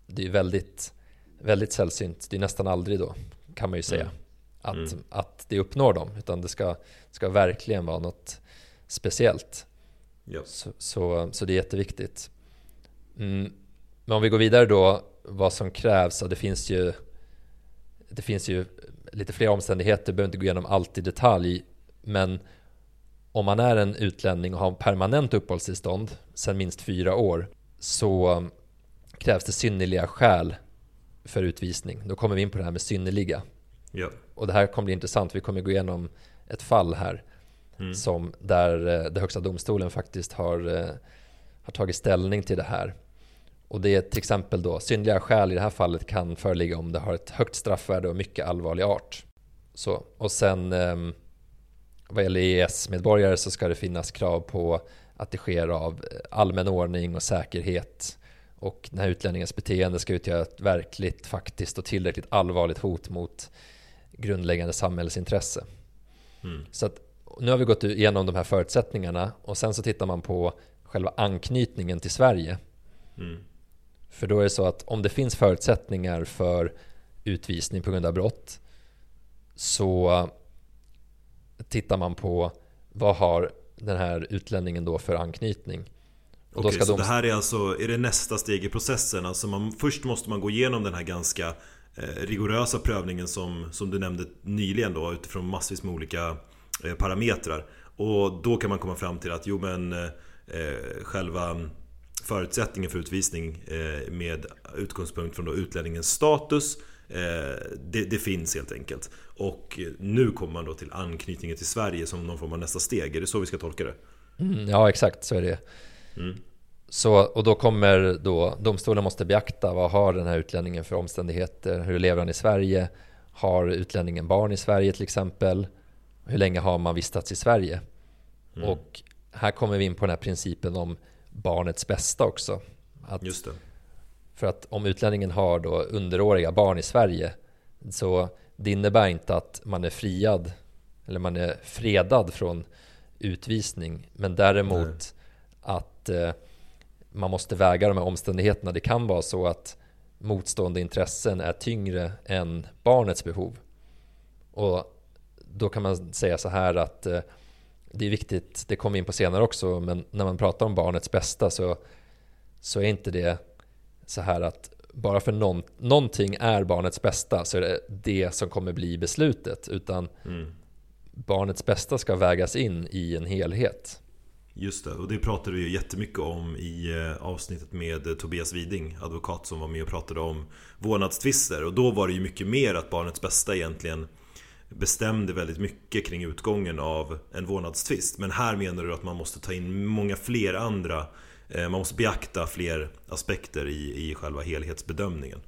det är väldigt, väldigt sällsynt, det är nästan aldrig då kan man ju säga mm. Att, mm. att det uppnår dem, utan det ska, ska verkligen vara något speciellt. Ja. Så, så, så, det är jätteviktigt. Mm. Men om vi går vidare då, vad som krävs, det finns ju det finns ju lite fler omständigheter, behöver inte gå igenom allt i detalj, men om man är en utlänning och har permanent uppehållstillstånd sedan minst fyra år så krävs det synnerliga skäl för utvisning. Då kommer vi in på det här med synnerliga. Ja. Och det här kommer bli intressant. Vi kommer gå igenom ett fall här mm. som där eh, det högsta domstolen faktiskt har, eh, har tagit ställning till det här. Och det är till exempel då synnerliga skäl i det här fallet kan föreligga om det har ett högt straffvärde och mycket allvarlig art. Så, och sen ehm, vad gäller EES-medborgare så ska det finnas krav på att det sker av allmän ordning och säkerhet och den här utlänningens beteende ska utgöra ett verkligt, faktiskt och tillräckligt allvarligt hot mot grundläggande samhällsintresse. Mm. Så att, nu har vi gått igenom de här förutsättningarna och sen så tittar man på själva anknytningen till Sverige. Mm. För då är det så att om det finns förutsättningar för utvisning på grund av brott så tittar man på vad har den här utlänningen då för anknytning. Och Okej, så de... det här är alltså är det nästa steg i processen? Alltså man, först måste man gå igenom den här ganska eh, rigorösa prövningen som, som du nämnde nyligen då utifrån massvis med olika eh, parametrar. Och då kan man komma fram till att jo men eh, eh själva förutsättningen för utvisning eh, med utgångspunkt från då utlänningens status Eh, det, det, finns helt enkelt. Och nu kommer man då till anknytningen till Sverige som någon form av nästa steg. Är det så vi ska tolka det? Mm, ja, exakt så är det. Mm. Så, och då kommer då domstolen måste beakta vad har den här utlänningen för omständigheter? Hur lever han i Sverige? Har utlänningen barn i Sverige till exempel? Hur länge har man vistats i Sverige? Mm. Och här kommer vi in på den här principen om barnets bästa också. Att Just det. För att om utlänningen har då underåriga barn i Sverige så det innebär inte att man är friad eller man är fredad från utvisning. Men däremot Nej. att eh, man måste väga de här omständigheterna. Det kan vara så att motstående intressen är tyngre än barnets behov. Och då kan man säga så här att eh, det är viktigt, det kommer vi in på senare också, men när man pratar om barnets bästa så, så är inte det så här att bara för någon, någonting är barnets bästa så är det det som kommer bli beslutet. Utan mm. barnets bästa ska vägas in i en helhet. Just det, och det pratade vi ju jättemycket om i eh, avsnittet med eh, Tobias Widing, advokat som var med och pratade om vårdnadstvister. Och då var det ju mycket mer att barnets bästa egentligen bestämde väldigt mycket kring utgången av en vårdnadstvist. Men här menar du att man måste ta in många fler andra Eh, man måste beakta fler aspekter i, i själva helhetsbedömningen.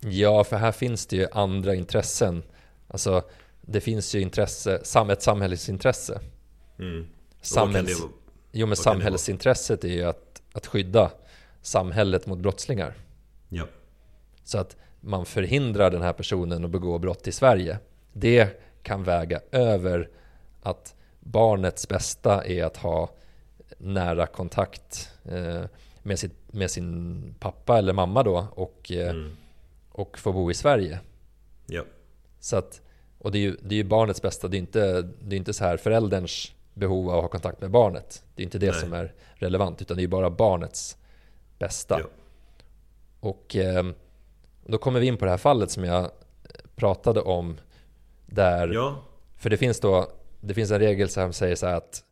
Ja, för här finns det ju andra intressen. Alltså, det finns ju intresse, ett samhällsintresse. Mm. Samhälls... Det, jo, men samhällsintresset är ju att, att skydda samhället mot brottslingar. Ja. Så att man förhindrar den här personen att begå brott i Sverige. Det kan väga över att barnets bästa är att ha nära kontakt eh, med, sitt, med sin pappa eller mamma då och, eh, mm. och få bo i Sverige. Ja. Så att, och det är ju, det är ju barnets bästa, det är inte, det är inte så här förälderns behov av att ha kontakt med barnet. Det är inte det Nej. som är relevant, utan det är bara barnets bästa. Ja. Och eh, då kommer vi in på det här fallet som jag pratade om. Där, ja. För det finns då det finns en regel som säger så här att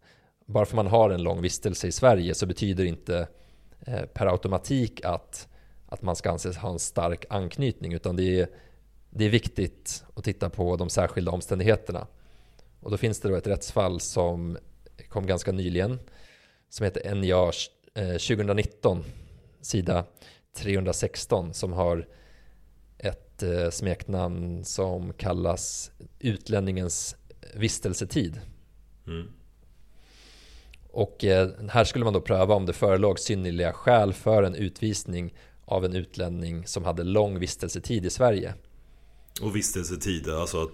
bara för man har en lång vistelse i Sverige så betyder inte eh, per automatik att, att man ska anses ha en stark anknytning utan det är, det är viktigt att titta på de särskilda omständigheterna. Och då finns det då ett rättsfall som kom ganska nyligen som heter NJA 2019 sida 316 som har ett eh, smeknamn som kallas utlänningens vistelsetid. Mm. Och eh, här skulle man då pröva om det förelåg synnerliga skäl för en utvisning av en utlänning som hade lång vistelsetid i Sverige. Och vistelsetid, alltså att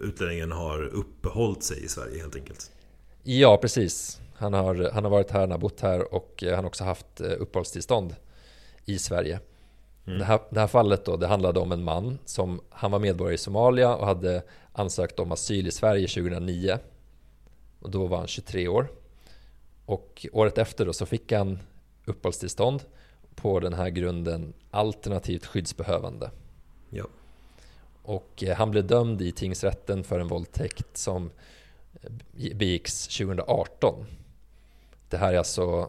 utlänningen har uppehållit sig i Sverige helt enkelt? Ja, precis. Han har, han har varit här, han har bott här och han har också haft eh, uppehållstillstånd i Sverige. Mm. Det, här, det här fallet då, det handlade om en man som han var medborgare i Somalia och hade ansökt om asyl i Sverige 2009. Och då var han 23 år. Och året efter då så fick han uppehållstillstånd på den här grunden alternativt skyddsbehövande. Ja. Och eh, han blev dömd i tingsrätten för en våldtäkt som eh, begicks 2018. Det här är alltså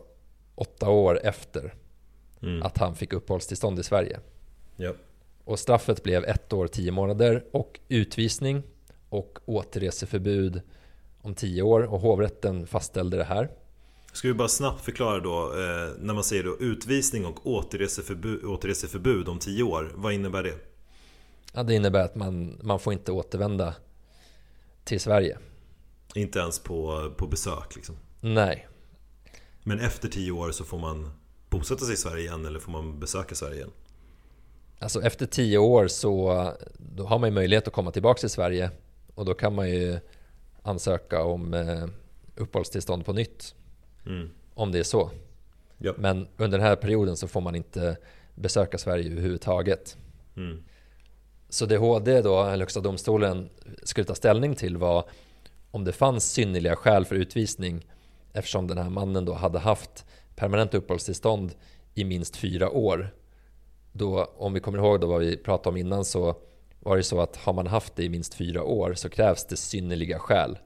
åtta år efter mm. att han fick uppehållstillstånd i Sverige. Ja. Och straffet blev ett år, tio månader och utvisning och återreseförbud om tio år och hovrätten fastställde det här. Ska vi bara snabbt förklara då, eh, när man säger då utvisning och återreseförbud, återreseförbud om tio år, vad innebär det? Ja, det innebär att man, man får inte återvända till Sverige. Inte ens på, på besök liksom? Nej. Men efter tio år så får man bosätta sig i Sverige igen eller får man besöka Sverige igen? Alltså efter tio år så då har man ju möjlighet att komma tillbaka till Sverige och då kan man ju ansöka om eh, uppehållstillstånd på nytt. Mm. Om det är så. Ja. Men under den här perioden så får man inte besöka Sverige överhuvudtaget. Mm. Så det HD då, Högsta domstolen, skulle ta ställning till var om det fanns synnerliga skäl för utvisning eftersom den här mannen då hade haft permanent uppehållstillstånd i minst fyra år. Då, om vi kommer ihåg då vad vi pratade om innan så var det så att har man haft det i minst fyra år så krävs det synnerliga skäl.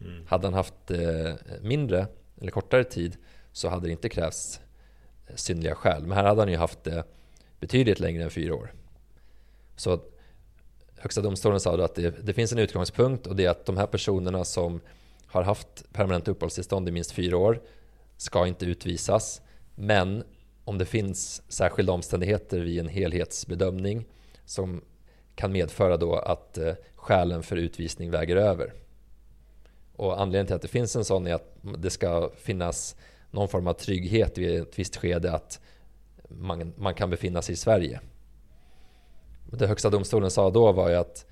Mm. Hade han haft det mindre eller kortare tid så hade det inte krävts synnerliga skäl. Men här hade han ju haft det betydligt längre än fyra år. Så Högsta domstolen sa då att det, det, finns en utgångspunkt och det är att de här personerna som har haft permanent uppehållstillstånd i minst fyra år ska inte utvisas. Men om det finns särskilda omständigheter vid en helhetsbedömning som kan medföra då att eh, skälen för utvisning väger över. Och anledningen till att det finns en sån är att det ska finnas någon form av trygghet vid ett visst skede att man, man kan befinna sig i Sverige. Det högsta domstolen sa då var ju att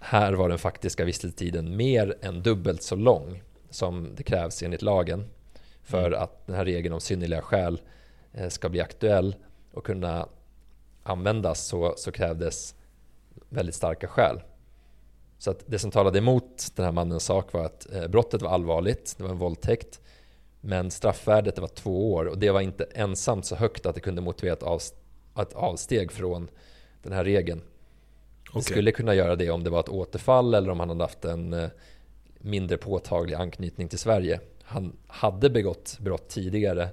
här var den faktiska vistelsetiden mer än dubbelt så lång som det krävs enligt lagen för att den här regeln om synnerliga skäl eh, ska bli aktuell och kunna användas så, så krävdes väldigt starka skäl. Så att det som talade emot den här mannens sak var att eh, brottet var allvarligt, det var en våldtäkt. Men straffvärdet var två år och det var inte ensamt så högt att det kunde motivera ett, av, ett avsteg från den här regeln. Okay. Det skulle kunna göra det om det var ett återfall eller om han hade haft en eh, mindre påtaglig anknytning till Sverige. Han hade begått brott tidigare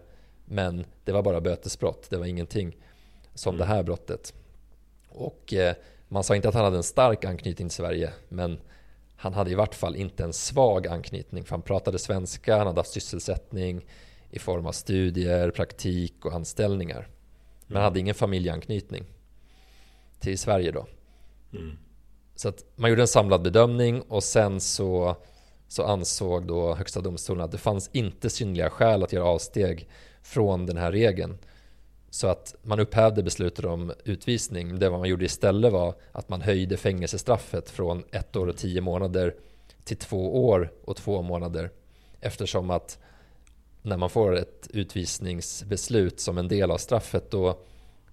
men det var bara bötesbrott, det var ingenting som mm. det här brottet. Och eh, man sa inte att han hade en stark anknytning till Sverige men han hade i vart fall inte en svag anknytning för han pratade svenska, han hade haft sysselsättning i form av studier, praktik och anställningar. Men han hade ingen familjeanknytning till Sverige då. Mm. Så att man gjorde en samlad bedömning och sen så, så ansåg då Högsta domstolen att det fanns inte synliga skäl att göra avsteg från den här regeln. Så att man upphävde beslutet om utvisning. Det man gjorde istället var att man höjde fängelsestraffet från ett år och tio månader till två år och två månader. Eftersom att när man får ett utvisningsbeslut som en del av straffet då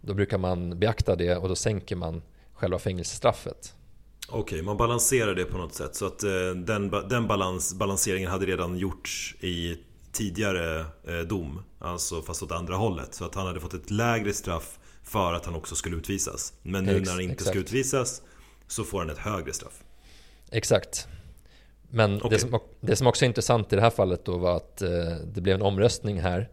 då brukar man beakta det och då sänker man själva fängelsestraffet. Okej, okay, man balanserar det på något sätt. Så att eh, den, den balans, balanseringen hade redan gjorts i tidigare eh, dom. Alltså fast åt andra hållet. Så att han hade fått ett lägre straff för att han också skulle utvisas. Men nu när han inte exakt. ska utvisas så får han ett högre straff. Exakt. Men okay. det, som, det som också är intressant i det här fallet då var att eh, det blev en omröstning här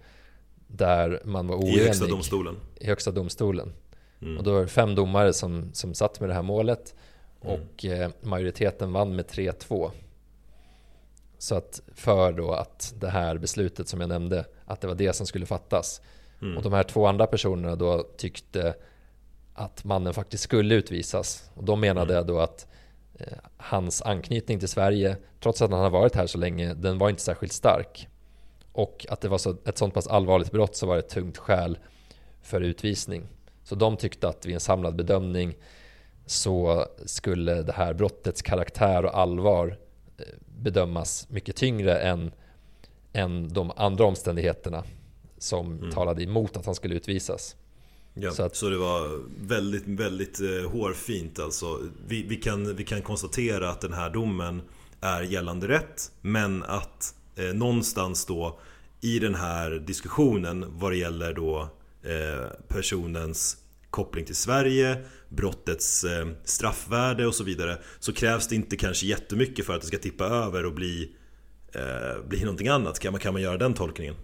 där man var oenig. I Högsta domstolen? I Högsta domstolen. Mm. Och då var det fem domare som, som satt med det här målet. Och eh, majoriteten vann med 3-2. Så att för då att det här beslutet som jag nämnde, att det var det som skulle fattas. Mm. Och de här två andra personerna då tyckte att mannen faktiskt skulle utvisas. Och de menade mm. då att eh, hans anknytning till Sverige, trots att han har varit här så länge, den var inte särskilt stark. och att det var så, ett sånt pass allvarligt brott så var det ett tungt skäl för utvisning. Så de tyckte att vid en samlad bedömning så skulle det här brottets karaktär och allvar eh, bedömas mycket tyngre än, än de andra omständigheterna som mm. talade emot att han skulle utvisas. Ja, så, att, så det var väldigt, väldigt eh, hårfint alltså. Vi, vi, kan, vi kan konstatera att den här domen är gällande rätt, men att eh, någonstans då i den här diskussionen vad det gäller då eh, personens koppling till Sverige, brottets eh, straffvärde och så vidare så krävs det inte kanske jättemycket för att det ska tippa över och bli, eh, bli någonting annat. Kan man, kan man göra den tolkningen?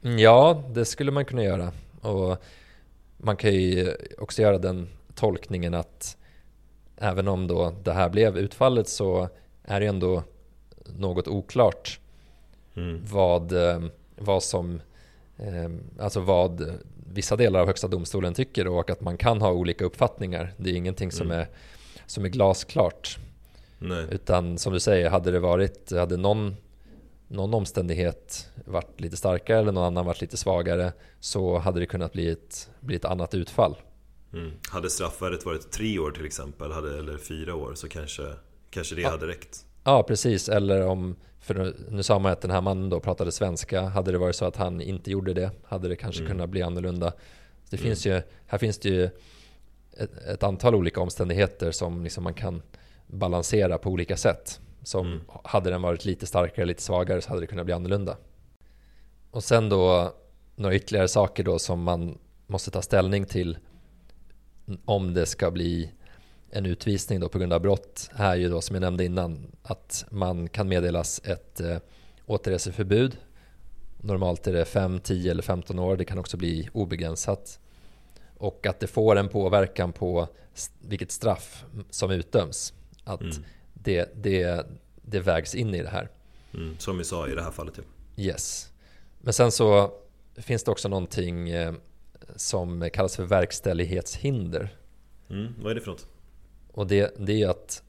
Ja, det skulle man kunna göra. Och man kan ju också göra den tolkningen att även om då det här blev utfallet så är det ändå något oklart mm. vad, eh, vad som eh, alltså vad vissa delar av Högsta domstolen tycker och att man kan ha olika uppfattningar. Det är ingenting som, mm. är, som är glasklart. Nej. Utan som du säger, hade det varit, hade någon, någon omständighet varit lite starkare eller någon annan varit lite svagare så hade det kunnat bli ett, bli ett annat utfall. Mm. Hade straffvärdet varit tre år till exempel, hade, eller fyra år, så kanske, kanske det ja. hade räckt. Ja, precis. Eller om, för nu sa man att den här mannen då pratade svenska. Hade det varit så att han inte gjorde det hade det kanske mm. kunnat bli annorlunda. Det mm. finns ju, här finns det ju ett, ett antal olika omständigheter som liksom man kan balansera på olika sätt. Som mm. hade den varit lite starkare, lite svagare så hade det kunnat bli annorlunda. Och sen då några ytterligare saker då som man måste ta ställning till om det ska bli en utvisning då på grund av brott är ju då som jag nämnde innan att man kan meddelas ett eh, återreseförbud. Normalt är det 5, 10 eller 15 år. Det kan också bli obegränsat. Och att det får en påverkan på vilket straff som utdöms. Att mm. det, det, det vägs in i det här. Mm, som vi sa i det här fallet. Ja. Yes. Men sen så finns det också någonting eh, som kallas för verkställighetshinder. Mm, vad är det för något? Och det, det är ju att,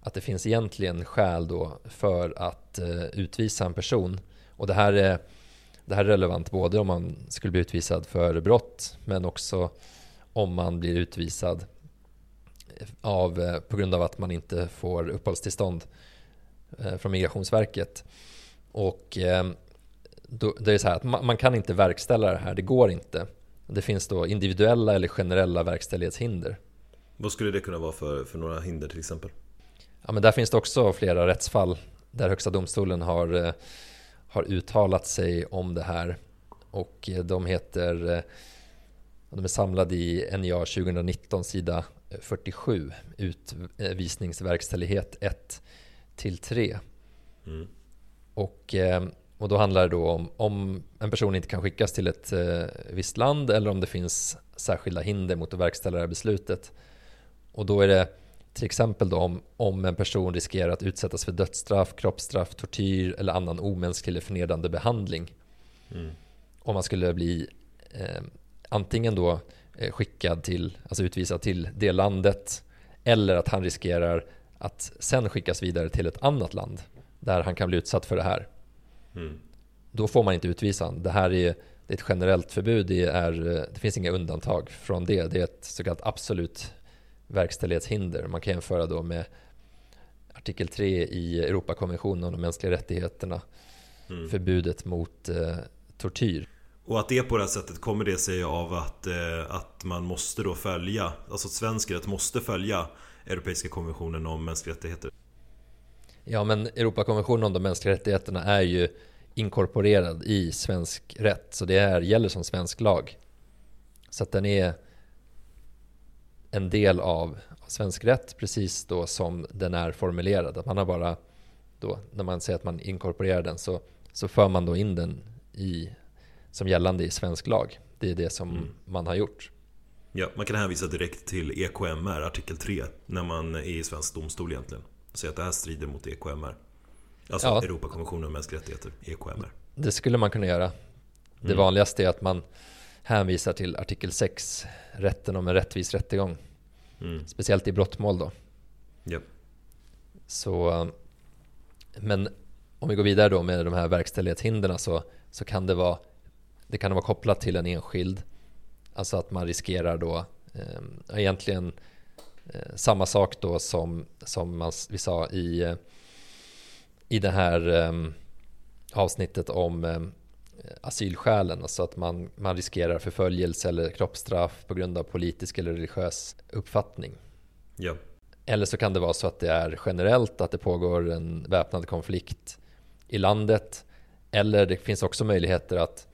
att det finns egentligen skäl då för att eh, utvisa en person. Och det här, är, det här är relevant både om man skulle bli utvisad för brott men också om man blir utvisad eh, av, eh, på grund av att man inte får uppehållstillstånd eh, från Migrationsverket. Och eh, då, det är så här att man, man kan inte verkställa det här, det går inte. Det finns då individuella eller generella verkställighetshinder. Vad skulle det kunna vara för, för några hinder till exempel? Ja, men där finns det också flera rättsfall där Högsta domstolen har, eh, har uttalat sig om det här. Och eh, de heter eh, de är samlade i NJA 2019 sida 47 Utvisningsverkställighet 1 till 3. Mm. Och, och då handlar det då om om en person inte kan skickas till ett visst land eller om det finns särskilda hinder mot att verkställa det här beslutet och då är det till exempel då om, om en person riskerar att utsättas för dödsstraff, kroppsstraff, tortyr eller annan omänsklig eller förnedrande behandling. Mm. Om man skulle bli eh, antingen då eh, skickad till, alltså utvisad till det landet eller att han riskerar att sen skickas vidare till ett annat land där han kan bli utsatt för det här. Mm. Då får man inte utvisa Det här är, det är ett generellt förbud. Det, är, eh, det finns inga undantag från det. Det är ett så kallat absolut verkställighetshinder. Man kan jämföra då med artikel 3 i Europakonventionen om de mänskliga rättigheterna. Mm. Förbudet mot eh, tortyr. Och att det på det här sättet kommer det sig av att, eh, att man måste då följa, alltså att svensk rätt måste följa Europeiska konventionen om mänskliga rättigheter. Ja men Europakonventionen om de mänskliga rättigheterna är ju inkorporerad i svensk rätt. Så det är, gäller som svensk lag. Så att den är en del av svensk rätt precis då som den är formulerad. Att man har bara då, när man säger att man inkorporerar den så, så för man då in den i, som gällande i svensk lag. Det är det som mm. man har gjort. Ja, man kan hänvisa direkt till EKMR, artikel 3, när man är i svensk domstol egentligen. Säga att det här strider mot EKMR. Alltså ja. Europakonventionen om mänskliga rättigheter, EKMR. Det skulle man kunna göra. Det mm. vanligaste är att man hänvisar till artikel 6, rätten om en rättvis rättegång. Mm. Speciellt i brottmål då. Yep. Så, men om vi går vidare då med de här verkställighetshindren så, så kan det vara det kan vara kopplat till en enskild. Alltså att man riskerar då eh, egentligen eh, samma sak då som, som man, vi sa i, i det här eh, avsnittet om eh, asylskälen. Alltså att man, man riskerar förföljelse eller kroppsstraff på grund av politisk eller religiös uppfattning. Ja. Eller så kan det vara så att det är generellt att det pågår en väpnad konflikt i landet. Eller det finns också möjligheter att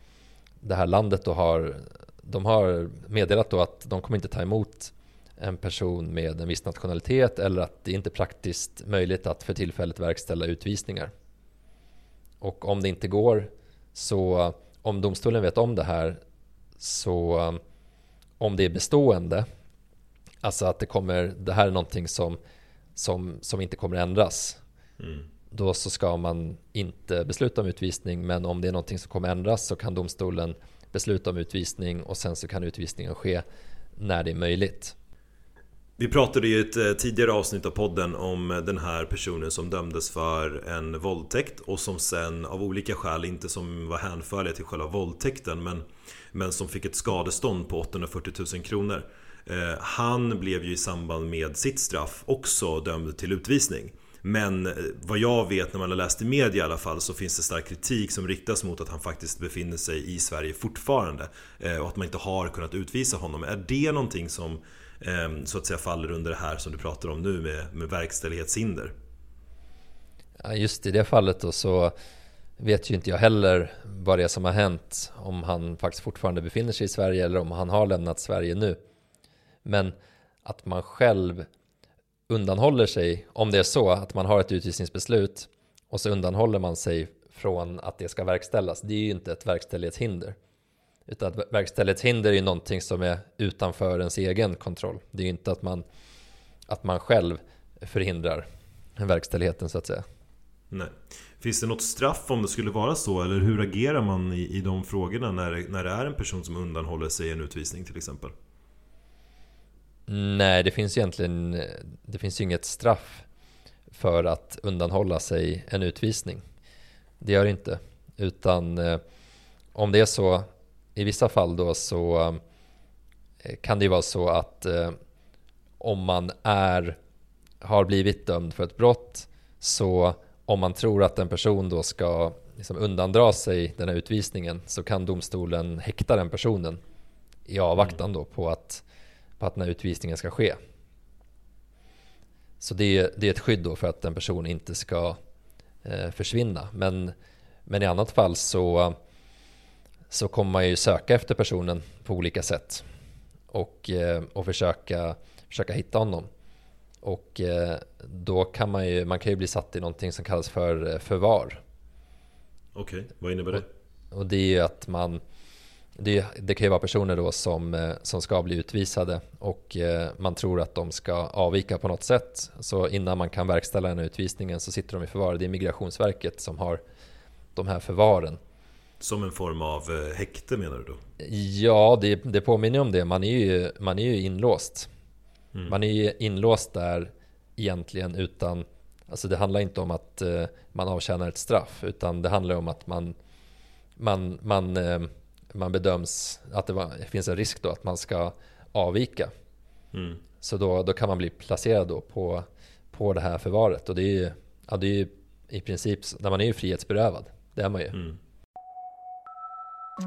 det här landet då har, de har meddelat då att de kommer inte ta emot en person med en viss nationalitet eller att det inte är praktiskt möjligt att för tillfället verkställa utvisningar. Och om det inte går så om domstolen vet om det här så om det är bestående, alltså att det kommer, det här är någonting som, som, som inte kommer ändras. Mm då så ska man inte besluta om utvisning men om det är någonting som kommer ändras så kan domstolen besluta om utvisning och sen så kan utvisningen ske när det är möjligt. Vi pratade i ett eh, tidigare avsnitt av podden om eh, den här personen som dömdes för en våldtäkt och som sen av olika skäl inte som var hänförliga till själva våldtäkten men, men som fick ett skadestånd på 840 000 kronor. Eh, han blev ju i samband med sitt straff också dömd till utvisning. Men vad jag vet när man har läst i media i alla fall så finns det stark kritik som riktas mot att han faktiskt befinner sig i Sverige fortfarande. Och att man inte har kunnat utvisa honom. Är det någonting som Ehm, så att säga faller under det här som du pratar om nu med, med verkställighetshinder? Ja, just i det fallet då så vet ju inte jag heller vad det är som har hänt. Om han faktiskt fortfarande befinner sig i Sverige eller om han har lämnat Sverige nu. Men att man själv undanhåller sig, om det är så att man har ett utvisningsbeslut och så undanhåller man sig från att det ska verkställas, det är ju inte ett verkställighetshinder. Utan att verkställighetshinder är ju någonting som är utanför ens egen kontroll. Det är ju inte att man, att man själv förhindrar verkställigheten så att säga. Nej. Finns det något straff om det skulle vara så? Eller hur agerar man i, i de frågorna när, när det är en person som undanhåller sig en utvisning till exempel? Nej, det finns egentligen det finns inget straff för att undanhålla sig en utvisning. Det gör det inte. Utan eh, om det är så, i vissa fall då så eh, kan det ju vara så att eh, om man är, har blivit dömd för ett brott så om man tror att en person då ska liksom undandra sig den här utvisningen så kan domstolen häkta den personen i avvaktan då på att på att den här utvisningen ska ske. Så det är, det är ett skydd då för att en person inte ska eh, försvinna. Men, men i annat fall så, så kommer man ju söka efter personen på olika sätt och, eh, och försöka, försöka hitta honom. Och eh, då kan man ju, man kan ju bli satt i någonting som kallas för eh, förvar. Okej, okay, vad innebär det? Och, och det är ju att man det, det, kan ju vara personer då som, som ska bli utvisade och man tror att de ska avvika på något sätt. Så innan man kan verkställa den här utvisningen så sitter de i förvar. Det är Migrationsverket som har de här förvaren. Som en form av eh, häkte menar du då? Ja, det, det påminner om det. Man är ju, man är ju inlåst. Mm. Man är ju inlåst där egentligen utan Alltså det handlar inte om att man avtjänar ett straff utan det handlar om att man man, man man bedöms att det, var, det, finns en risk då att man ska avvika. Mm. Så då, då kan man bli placerad då på, på det här förvaret. Och det är ju, ja, det är ju i princip, när man är ju frihetsberövad. Det är man ju. Mm. Du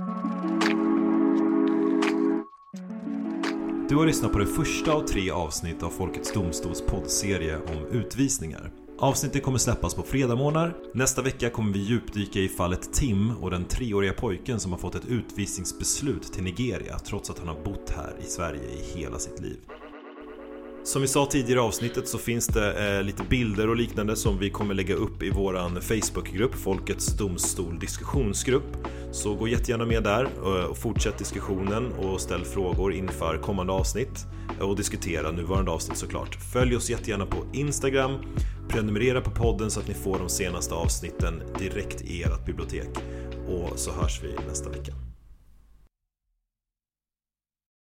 har lyssnat på det första av tre avsnitt av Folkets Domstols poddserie om utvisningar. Avsnittet kommer släppas på fredagmorgnar. Nästa vecka kommer vi djupdyka i fallet Tim och den treåriga pojken som har fått ett utvisningsbeslut till Nigeria trots att han har bott här i Sverige i hela sitt liv. Som vi sa tidigare i avsnittet så finns det eh, lite bilder och liknande som vi kommer lägga upp i våran Facebookgrupp, Folkets Domstol diskussionsgrupp. Så gå jättegärna med där eh, och fortsätt diskussionen och ställ frågor inför kommande avsnitt och diskutera nuvarande avsnitt såklart. Följ oss jättegärna på Instagram, prenumerera på podden så att ni får de senaste avsnitten direkt i ert bibliotek. Och så hörs vi nästa vecka.